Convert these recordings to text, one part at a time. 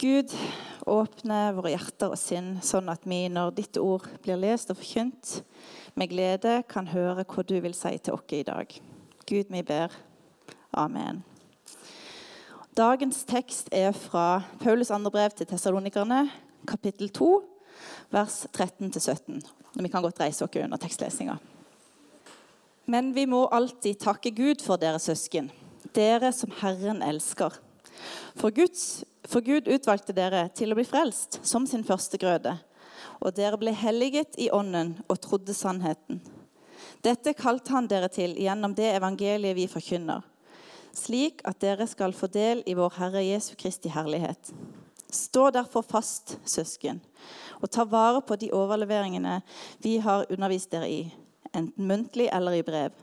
Gud, åpne våre hjerter og sinn, sånn at vi, når ditt ord blir lest og forkynt, med glede kan høre hva du vil si til oss i dag. Gud, vi ber. Amen. Dagens tekst er fra Paulus andre brev til tessalonikerne, kapittel 2, vers 13-17. Vi kan godt reise oss under tekstlesinga. Men vi må alltid takke Gud for dere søsken, dere som Herren elsker. For, Guds, for Gud utvalgte dere til å bli frelst som sin første grøde, og dere ble helliget i ånden og trodde sannheten. Dette kalte han dere til gjennom det evangeliet vi forkynner, slik at dere skal få del i vår Herre Jesu Kristi herlighet. Stå derfor fast, søsken, og ta vare på de overleveringene vi har undervist dere i, enten muntlig eller i brev.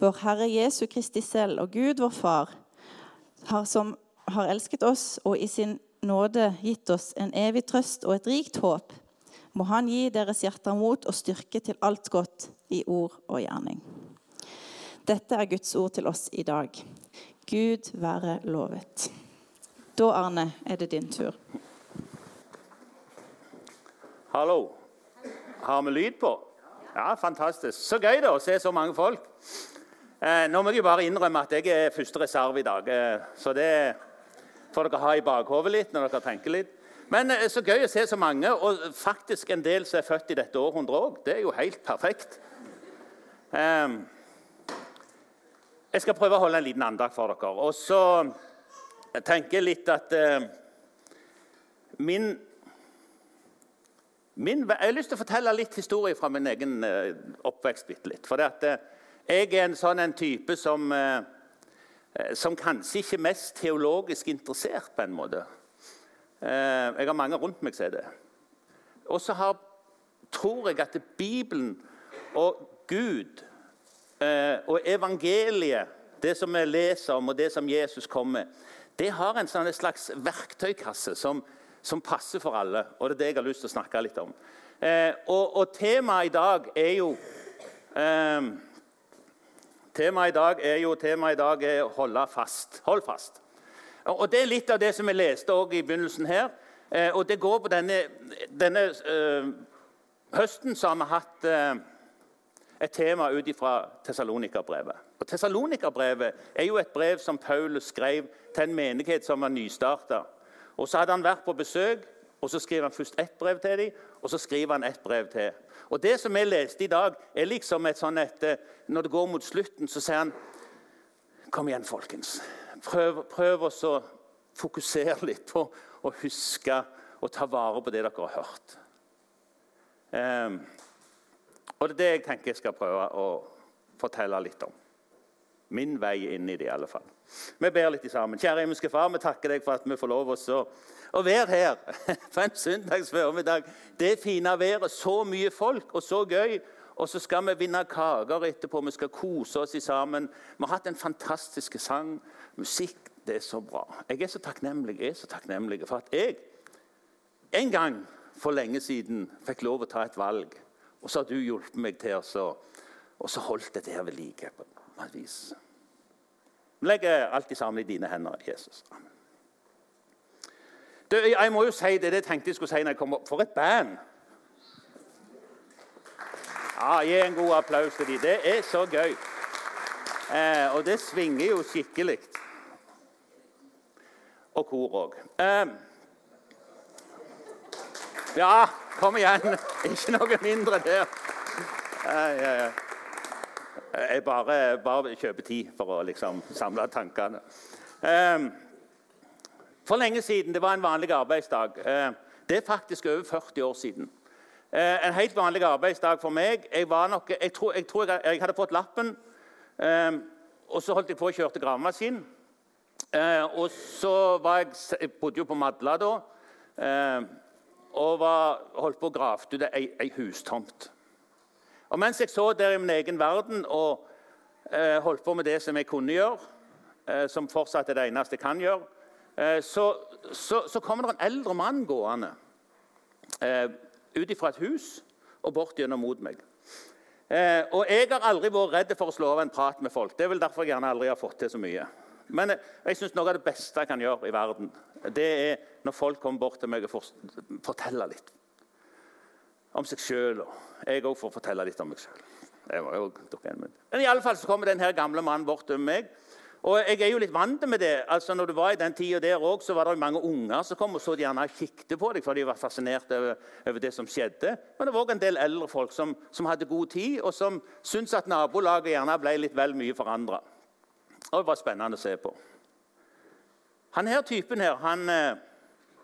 Vår Herre Jesu Kristi selv og Gud, vår Far, har, som har elsket oss og i sin nåde gitt oss en evig trøst og et rikt håp, må Han gi deres hjerter mot og styrke til alt godt i ord og gjerning. Dette er Guds ord til oss i dag. Gud være lovet. Da, Arne, er det din tur. Hallo. Har vi lyd på? Ja, Fantastisk. Så gøy da, å se så mange folk. Eh, nå må jeg jo bare innrømme at jeg er første reserve i dag. Eh, så det får dere ha i bakhodet litt når dere tenker litt. Men eh, så gøy å se så mange, og faktisk en del som er født i dette århundret òg. Det er jo helt perfekt. Um, jeg skal prøve å holde en liten andakt for dere. Og så tenker jeg litt at uh, min Min, jeg har lyst til å fortelle litt historie fra min egen uh, oppvekst. Bitte litt. For det uh, jeg er en sånn en type som, uh, som kanskje ikke er mest teologisk interessert, på en måte. jeg har mange rundt meg som er det. Og så tror jeg at Bibelen og Gud og evangeliet, det som vi leser om, og det som Jesus kommer med, det har en sånn slags verktøykasse som som passer for alle. Og det er det jeg har lyst til å snakke litt om. Eh, og, og, temaet i dag er jo eh, Temaet i dag er jo temaet i dag er holde fast. Hold fast. Og Det er litt av det som vi leste i begynnelsen her. Eh, og det går på denne, denne øh, høsten så har vi hatt øh, et tema ut fra Tessalonika-brevet. Og Tessalonika-brevet er jo et brev som Paulus skrev til en menighet som var nystarta. Så hadde han vært på besøk, og så skriver han først ett brev til dem, og så skriver han ett brev til. Og Det som jeg leste i dag, er liksom et sånn et, eh, Når det går mot slutten, så sier han Kom igjen, folkens. Prøv, prøv å fokusere litt på å huske og ta vare på det dere har hørt. Um, og Det er det jeg tenker jeg skal prøve å fortelle litt om. Min vei inn i det, i alle fall. Vi ber litt sammen. Kjære himmelske Far, vi takker deg for at vi får lov å, å være her på en søndags formiddag. Det fine været, så mye folk og så gøy. Og så skal vi vinne kaker etterpå. Vi skal kose oss sammen. Vi har hatt en fantastisk sang. Musikk. Det er så bra. Jeg er så takknemlig, jeg er så takknemlig for at jeg en gang for lenge siden fikk lov å ta et valg. Og så har du hjulpet meg til å Og så holdt dette her ved like på et vis. Vi legger alt sammen i dine hender, Jesus. Du, jeg må jo si det jeg tenkte jeg skulle si når jeg kom opp. For et band! Ja, Gi en god applaus til dem. Det er så gøy. Eh, og det svinger jo skikkelig. Og kor òg. Eh, ja, kom igjen. Ikke noe mindre der. Eh, ja, ja. Jeg bare, bare kjøper tid for å liksom samle tankene. Ehm, for lenge siden det var en vanlig arbeidsdag. Ehm, det er faktisk over 40 år siden. Ehm, en helt vanlig arbeidsdag for meg. Jeg, nok, jeg, tror, jeg, tror jeg, jeg hadde fått lappen, og så holdt jeg på og kjørte gravemaskin. Og så var jeg, jeg bodde jo på Madla da og var, holdt på å grave ut ei, ei hustomt. Og Mens jeg så der i min egen verden og eh, holdt på med det som jeg kunne gjøre, eh, som fortsatt er det eneste jeg kan gjøre, eh, så, så, så, kommer det en eldre mann gående eh, ut fra et hus og bort gjennom mot meg. Eh, og Jeg har aldri vært redd for å slå av en prat med folk. Det er vel derfor jeg gjerne aldri har fått til så mye. Men eh, jeg synes noe av det beste jeg kan gjøre i verden, det er når folk kommer bort til meg og forteller litt om seg sjøl. Jeg òg får fortelle litt om meg sjøl. Men i alle fall så kommer denne gamle mannen bort til meg. Og jeg er jo litt vant med det. Altså når du var i den tida der òg, så var det mange unger som kom og så de gjerne kikket på deg, for de var fascinert over, over, det som skjedde. Men det var òg en del eldre folk som, som, hadde god tid, og som syntes at nabolaget gjerne ble litt vel mye forandra. Og det var spennende å se på. Han her typen her, han, eh,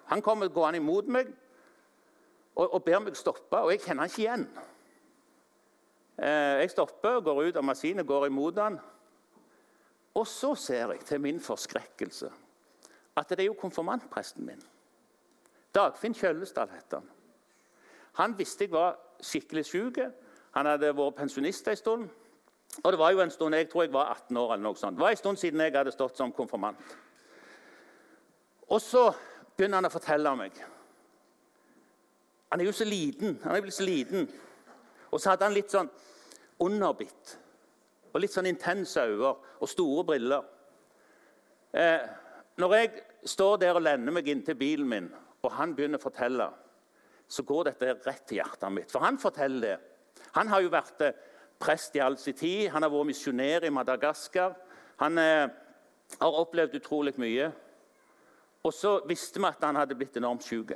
han kommer gående imot meg og, og, ber meg stoppe, og jeg kjenner han ikke igjen. Eh, jeg stopper, går ut av maskinen, går imot han. Og så ser jeg til min forskrekkelse at det er jo konfirmantpresten min. Dagfinn Kjøllesdal heter han. Han visste jeg var skikkelig syk. Han hadde vært pensjonist en stund. Og det var jo en stund, Jeg tror jeg var 18 år. eller noe sånt. Det var en stund siden jeg hadde stått som konfirmant. Og så begynner han å fortelle meg. Han er jo så liten. Han er blitt så liten. Og så hadde han litt sånn underbitt og litt sånn intense øyne og store briller. Eh, når jeg står der og lener meg inntil bilen min, og han begynner å fortelle, så går dette rett til hjertet mitt. For han forteller det. Han har jo vært eh, prest i all sin tid. Han har vært misjonær i Madagaskar. Han eh, har opplevd utrolig mye. Og så visste vi at han hadde blitt enormt syk.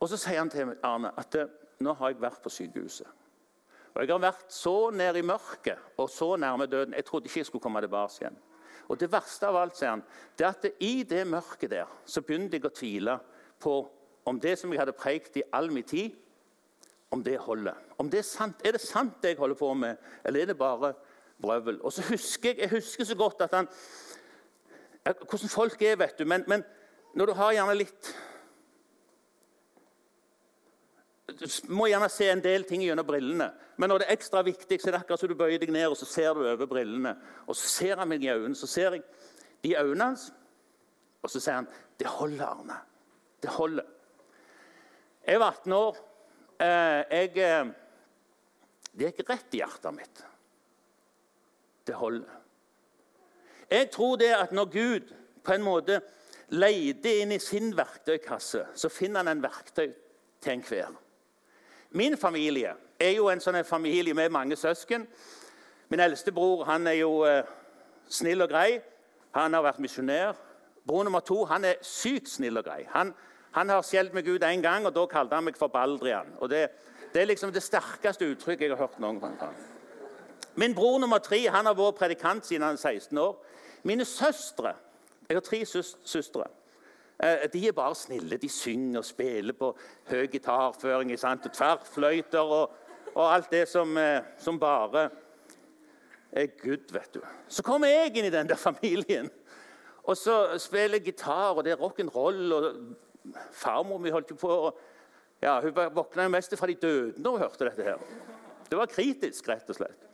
Og så sier han til Arne at eh, nå har jeg vært på sykehuset. Og Jeg har vært så nær i mørket og så nærme døden. Jeg trodde ikke jeg skulle komme tilbake igjen. Og Det verste av alt sier han, det er at i det mørket der så begynte jeg å tvile på om det som jeg hadde preikt i all min tid, om det holder. Om det Er sant. Er det sant det jeg holder på med, eller er det bare brøvel? Og så husker Jeg jeg husker så godt at han, hvordan folk er, vet du. Men, men når du har gjerne litt Du må gjerne se en del ting gjennom brillene. Men når det er ekstra viktig, så er det akkurat som du bøyer deg ned og så ser du over brillene. Og så ser han meg i øynene, så ser jeg de øynene hans, og så sier han 'Det holder, Arne. Det holder'. Jeg var 18 år. Eh, jeg, eh, det gikk rett i hjertet mitt. Det holder. Jeg tror det at når Gud på en måte leter inn i sin verktøykasse, så finner han en verktøy til enhver. Min familie er jo en sånn familie med mange søsken. Min eldste bror han er jo eh, snill og grei. Han har vært misjonær. Bror nummer to han er sykt snill og grei. Han, han har skjelt meg ut én gang, og da kalte han meg for Baldrian. Og det, det, er liksom det sterkeste uttrykket jeg har hørt noen gang. Min bror nummer tre han har vært predikant siden han er 16 år. Mine søstre Jeg har tre søs søstre. Eh, de er bare snille. De synger og spiller på høy gitarføring og tverrfløyter og, og, alt det som, eh, som bare er good, vet du. Så kommer jeg inn i den der familien. Og så spiller jeg gitar, og det er rock'n'roll. og Farmor mi holdt jo på ja, Hun våkna jo mest fra de døde når hun hørte dette. her. Det var kritisk, rett og slett.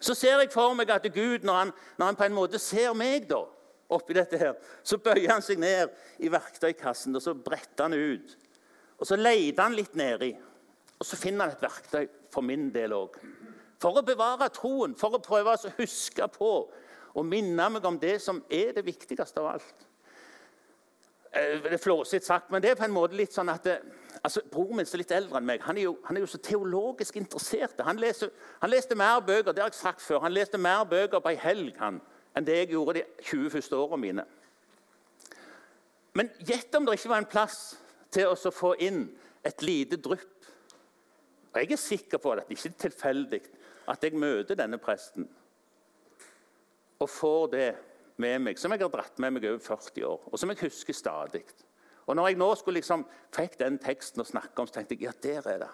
Så ser jeg for meg at Gud, når han, når han på en måte ser meg da, oppi dette her, så bøyer han seg ned i verktøykassen og så bretter han ut. Og Så leter han litt nedi, og så finner han et verktøy for min del òg. For å bevare troen, for å prøve å huske på og minne meg om det som er det viktigste av alt. Eh, det er flåsete sagt, men det er på en måte litt sånn at det, altså, Broren min er litt eldre enn meg. Han er jo, han er jo så teologisk interessert. Han, leser, han, leste mer bøker det har jeg sagt før, han leste mer bøker på ei helg han, enn det jeg gjorde de 20 første årene mine. Men gjett om det ikke var en plass til å få inn et lite drypp. Og Jeg er sikker på at det ikke er tilfeldig at jeg møter denne presten og får det med meg, som jeg har dratt med meg over 40 år, og som jeg husker stadig. Og når jeg nå skulle liksom, fikk den teksten å snakke om, så tenkte jeg ja, der er det.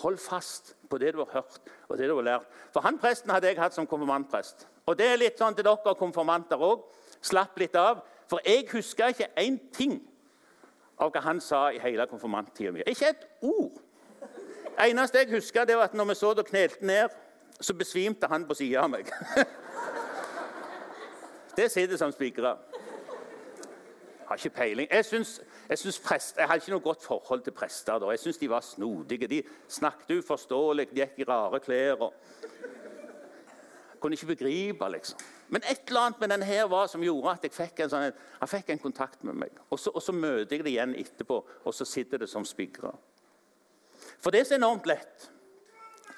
Hold fast på det du har hørt og det du har lært. For han presten hadde jeg hatt som konfirmantprest. Og det er litt sånn til dere konfirmanter òg. Slapp litt av. For jeg husker ikke én ting av hva han sa i hele konfirmanttida mi. Ikke et ord. Det eneste jeg husker, det var at når vi så og knelte ned, så besvimte han på sida av meg. Det sitter som spikra. Har ikke peiling. Jeg, synes, jeg, synes prest, jeg hadde ikke noe godt forhold til prester. da. Jeg syns de var snodige. De snakket uforståelig, de gikk i rare klær. og Kunne ikke begripe, liksom. Men et eller annet med denne her var som gjorde at jeg fikk en, sånn, han fikk en kontakt med meg. Og så, og så møter jeg det igjen etterpå, og så sitter det som spigrer. For det er så enormt lett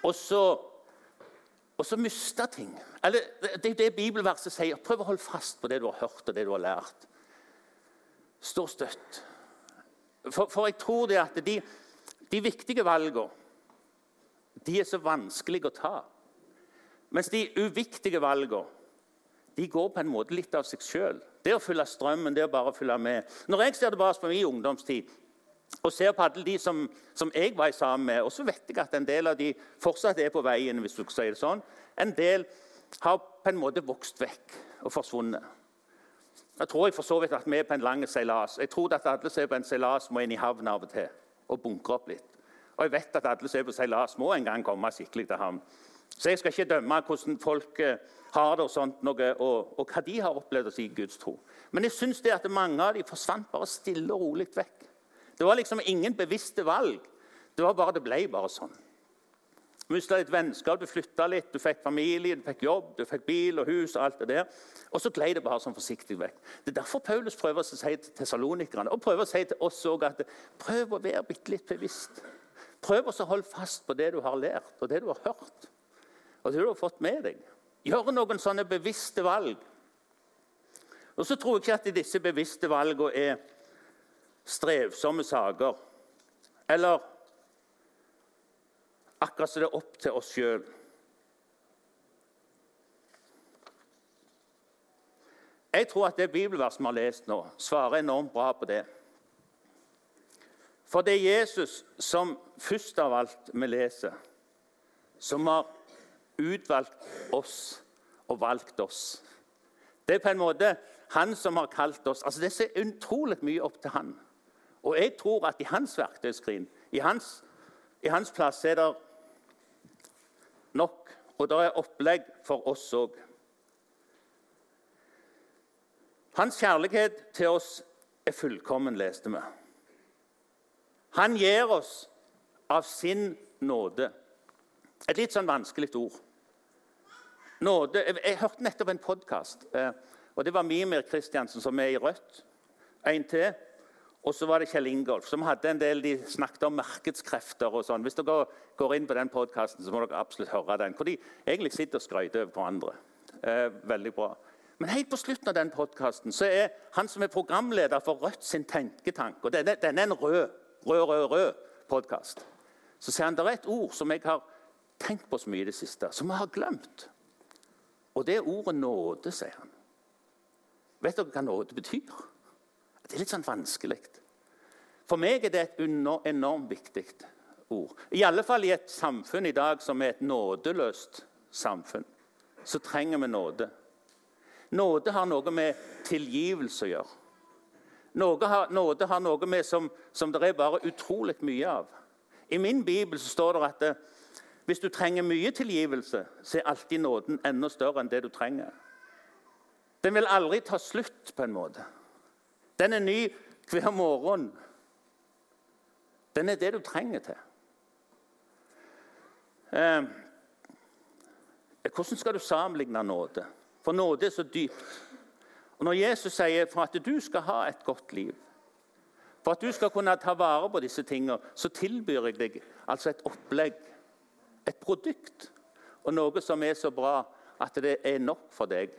og så, og så miste ting. Eller, det det bibelverset sier. Prøv å holde fast på det du har hørt og det du har lært. Stå støtt. For, for jeg tror det at de, de viktige valgene de er så vanskelige å ta. Mens de uviktige valgene de går på en måte litt av seg sjøl. Det å følge strømmen, det å bare følge med. Når jeg ser tilbake på min ungdomstid og ser på alle de som, som, jeg var sammen med, og så vet jeg at en del av de fortsatt er på veien. hvis du sier det sånn. En del har på en måte vokst vekk og forsvunnet. Jeg tror jeg for så vidt at vi er på en lang seilas. Jeg tror at alle som er på en seilas, må inn i havn av og til og bunkre opp litt. Og jeg vet at alle som er på seilas, må en gang komme skikkelig til havn. Så jeg skal ikke dømme hvordan folk eh, har det, og, sånt, noe, og, og hva de har opplevd å si Guds tro. Men jeg syns at mange av dem forsvant bare stille og rolig vekk. Det var liksom ingen bevisste valg. Det var bare, det ble bare sånn. Mista litt vennskap, du flytta litt, du fikk familie, du fikk jobb, du fikk bil og hus. Og alt det der. Og så gled det bare sånn forsiktig vekk. Det er derfor Paulus prøver å si til tesalonikerne og prøver å si til oss også at prøv å være bitte litt bevisst. Prøv å holde fast på det du har lært og det du har hørt, og det du har fått med deg. Gjøre noen sånne bevisste valg. Og så tror jeg ikke at disse bevisste valgene er strevsomme saker. Eller akkurat som det er opp til oss sjøl. Jeg tror at det bibelverset vi har lest nå, svarer enormt bra på det. For det er Jesus som først av alt vi leser, som har utvalgt oss og valgt oss. Det er på en måte han som har kalt oss. Altså Det ser utrolig mye opp til han. Og jeg tror at i hans verktøyskrin, i hans, i hans plass, er det nok. Og det er opplegg for oss òg. Hans kjærlighet til oss er fullkommen, leste vi. Han gir oss av sin nåde. Et litt sånn vanskelig ord. Nåde, jeg, jeg hørte nettopp en podkast. Eh, og Det var Mimir Kristiansen, som er i Rødt. En til. Og så var det Kjell Ingolf, som hadde en del, de snakket om markedskrefter. og sånn. Hvis dere går inn på den podkasten, må dere absolutt høre den. Hvor de egentlig sitter og skryter over hverandre. Eh, veldig bra. Men helt på slutten av den podkasten er han som er programleder for Rødt sin tenketank og Denne, denne er en rød, rød, rød, rød podkast. Så sier han det er et ord som jeg har tenkt på så mye i det siste, som jeg har glemt. Og det er ordet nåde, sier han. Vet dere hva nåde betyr? Det er litt sånn vanskelig. For meg er det et enormt viktig ord. I alle fall i et samfunn i dag som er et nådeløst samfunn, så trenger vi nåde. Nåde har noe med tilgivelse å gjøre. Nåde har, nåde har noe med som, som det er bare utrolig mye av. I min bibel så står det at det, hvis du trenger mye tilgivelse, så er alltid nåden enda større enn det du trenger. Den vil aldri ta slutt, på en måte. Den er ny hver morgen. Den er det du trenger til. Eh, hvordan skal du sammenligne nåde? For nåde er så dypt. Og Når Jesus sier for at du skal ha et godt liv, for at du skal kunne ta vare på disse tingene, så tilbyr jeg deg altså et opplegg, et produkt, og noe som er så bra at det er nok for deg.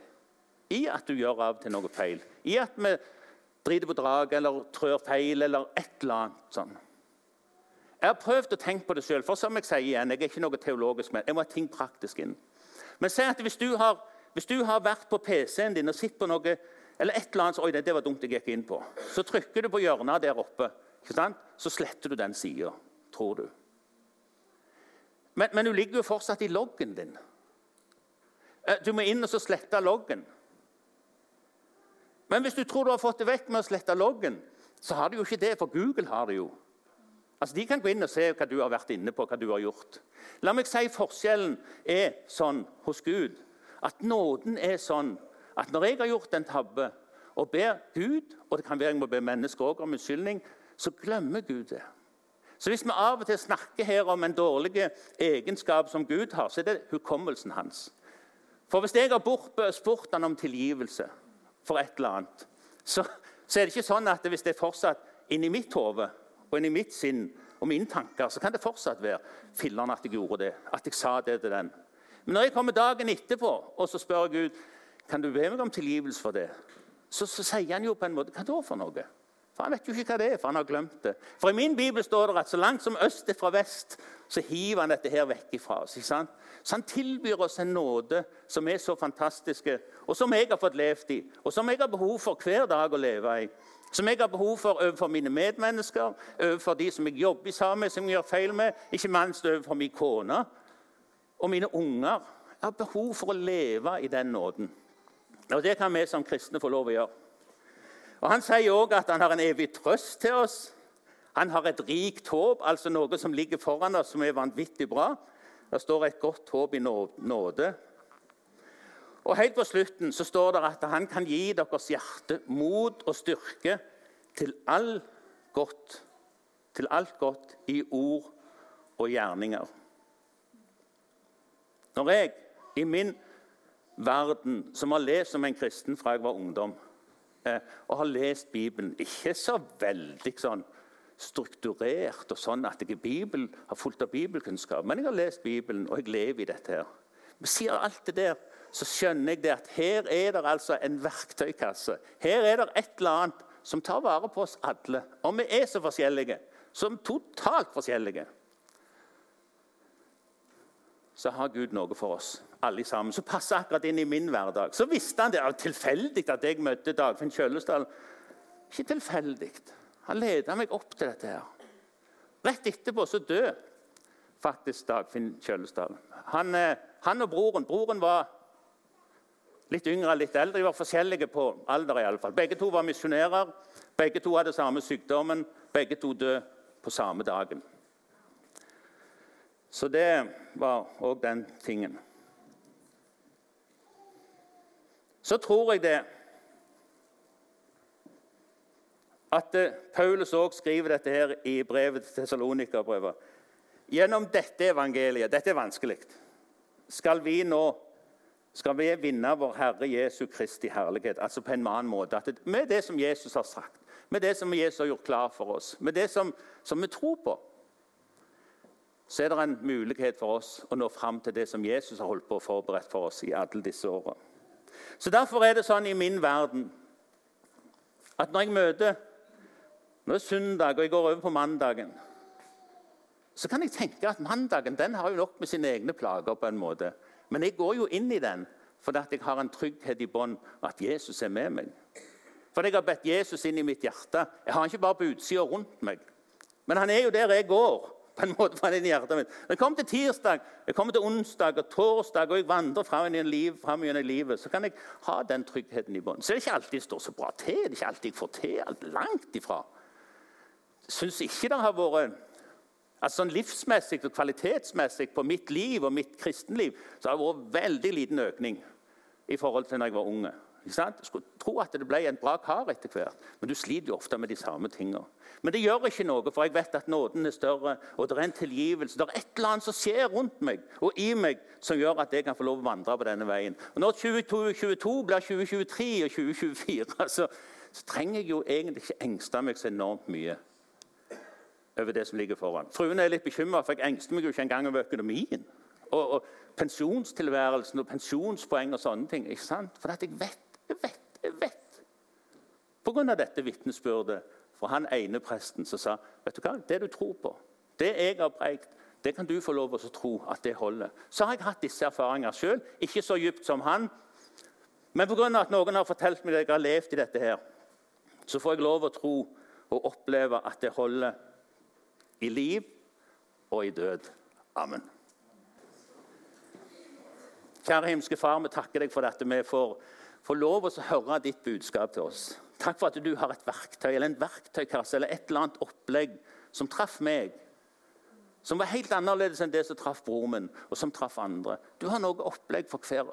I at du gjør av til noe feil. I at vi driter på draget eller trør feil eller et eller annet sånn. Jeg har prøvd å tenke på det sjøl, for som jeg sier igjen, jeg er ikke noe teologisk men Jeg må ha ting praktisk inn. Men si at hvis du har, hvis du har vært på PC-en din og sett på noe eller et eller annet, Oi, det var dumt jeg gikk inn på. Så trykker du på hjørnet der oppe. ikke sant? Så sletter du den sida, tror du. Men, men, du ligger jo fortsatt i loggen din. Eh, du må inn og så slette loggen. Men hvis du tror du har fått det vekk med å slette loggen, så har du jo ikke det, for Google har det jo. Altså, De kan gå inn og se hva du har vært inne på, hva du har gjort. La meg si forskjellen er sånn hos Gud at nåden er sånn at når jeg har gjort en tabbe og ber Gud, og det kan være jeg må be mennesker også om unnskyldning, så glemmer Gud det. Så hvis vi av og til snakker her om en dårlig egenskap som Gud har, så er det hukommelsen hans. For hvis jeg har spurt han om tilgivelse for et eller annet, så, så er det ikke sånn at hvis det er fortsatt inni mitt hode og inni mitt sinn og mine tanker, så kan det fortsatt være filler'n at jeg gjorde det, at jeg sa det til den. Men når jeg kommer dagen etterpå og så spør Gud kan du be meg om tilgivelse for det, så, så sier han jo på en måte Hva da for noe? For Han vet jo ikke hva det er, for han har glemt det. For I min bibel står det at så langt som øst er fra vest, så hiver han dette her vekk ifra oss. ikke sant? Så han tilbyr oss en nåde som er så fantastiske, og som jeg har fått levd i, og som jeg har behov for hver dag å leve i. Som jeg har behov for overfor mine medmennesker, overfor de som jeg jobber sammen med, som jeg gjør feil med, ikke minst overfor min kone og mine unger. Jeg har behov for å leve i den nåden. Og det kan vi som kristne få lov å gjøre. Og Han sier òg at han har en evig trøst til oss. Han har et rikt håp, altså noe som ligger foran oss, som er vanvittig bra. Det står et godt håp i nåde. Og Helt på slutten så står det at han kan gi deres hjerte mot og styrke til, all godt, til alt godt i ord og gjerninger. Når jeg i min verden, som har lest som en kristen fra jeg var ungdom, og har lest Bibelen ikke så veldig sånn strukturert og sånn at jeg Bibel, har fulgt av bibelkunnskap, men jeg har lest Bibelen, og jeg lever i dette. her. Men sier alt det der, så skjønner jeg det at her er det altså en verktøykasse. Her er det et eller annet som tar vare på oss alle. Og vi er så forskjellige. Som totalt forskjellige. Så har Gud noe for oss alle sammen, som passer akkurat inn i min hverdag. Så visste han det var tilfeldig at jeg møtte Dagfinn Kjølesdal. Ikke tilfeldig. Han leda meg opp til dette. her. Rett etterpå så døde faktisk Dagfinn Kjølesdal. Han, eh, han, og broren Broren var litt yngre og litt eldre. De var forskjellige på alder. i alle fall. Begge to var misjonærer. Begge to hadde samme sykdommen. Begge to døde på samme dagen. Så det var òg den tingen. Så tror jeg det at eh, Paulus også skriver dette her i brevet til Tessalonika-brevet. Gjennom dette evangeliet Dette er vanskelig. Skal vi nå skal vi vinne vår Herre Jesu Kristi herlighet. Altså på en annen måte. Med det som Jesus har sagt, med det som Jesus har gjort klar for oss, med det som, som vi tror på, så er det en mulighet for oss å nå fram til det som Jesus har holdt på å forberede for oss i alle disse årene. Så Derfor er det sånn i min verden at når jeg møter det er søndag og jeg går over på mandagen, så kan jeg tenke at mandagen den har jo nok med sine egne plager. på en måte. Men jeg går jo inn i den fordi jeg har en trygghet i bånn at Jesus er med meg. Fordi jeg har bedt Jesus inn i mitt hjerte. Jeg har han ikke bare på utsida rundt meg, men han er jo der jeg går på en måte fra i hjertet mitt. Når jeg kommer til tirsdag, jeg kommer til onsdag og torsdag, og jeg vandrer fram gjennom liv, livet, så kan jeg ha den tryggheten i bunnen. Så er det ikke alltid det står så bra til. Det er ikke alltid jeg får til alt. Langt ifra. Syns ikke det har vært altså sånn Livsmessig og kvalitetsmessig på mitt liv og mitt kristenliv så har det vært veldig liten økning i forhold til da jeg var unge. Jeg skulle tro at det ble en bra kar etter hvert, men du sliter jo ofte med de samme tingene. Men det gjør ikke noe, for jeg vet at nåden er større, og det er en tilgivelse. Det er et eller annet som skjer rundt meg og i meg som gjør at jeg kan få lov å vandre på denne veien. Og Når 2022 blir 2023 og 2024, så, så trenger jeg jo egentlig ikke engste meg så enormt mye over det som ligger foran. Fruen er litt bekymra, for jeg engster meg jo ikke engang over økonomien. Og, og pensjonstilværelsen og pensjonspoeng og sånne ting. ikke sant? For at jeg vet jeg vet, jeg vet. Pga. dette vitnesbyrdet fra han ene presten som sa vet du hva, det du tror på, det jeg har preikt, det kan du få lov til å tro at det holder. Så har jeg hatt disse erfaringer sjøl. Ikke så dypt som han. Men pga. at noen har fortalt meg at jeg har levd i dette, her, så får jeg lov å tro og oppleve at det holder i liv og i død. Amen. Kjære himmelske Far, vi takker deg for dette vi får få lov å høre ditt budskap til oss. Takk for at du har et verktøy eller en verktøykasse eller et eller annet opplegg som traff meg. Som var helt annerledes enn det som traff broren min, og som traff andre. Du har noe opplegg for hver,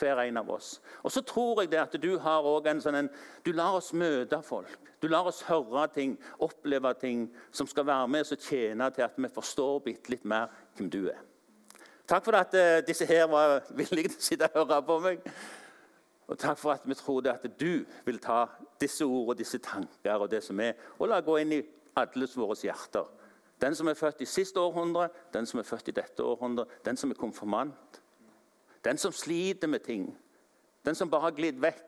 hver en av oss. Og så tror jeg det at du har en sånn en, Du lar oss møte folk. Du lar oss høre ting, oppleve ting som skal være med og tjene til at vi forstår bitte litt mer hvem du er. Takk for at eh, disse her var villige til å sitte og høre på meg. Og takk for at vi trodde at du vil ta disse ord og disse tanker og det som er, og la gå inn i alles våre hjerter. Den som er født i siste århundre, den som er født i dette århundre, den som er konfirmant. Den som sliter med ting. Den som bare har glidd vekk.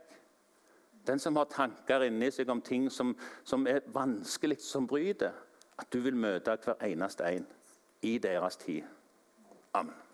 Den som har tanker inni seg om ting som, som er vanskelig, som bryter. At du vil møte hver eneste en i deres tid. Amen.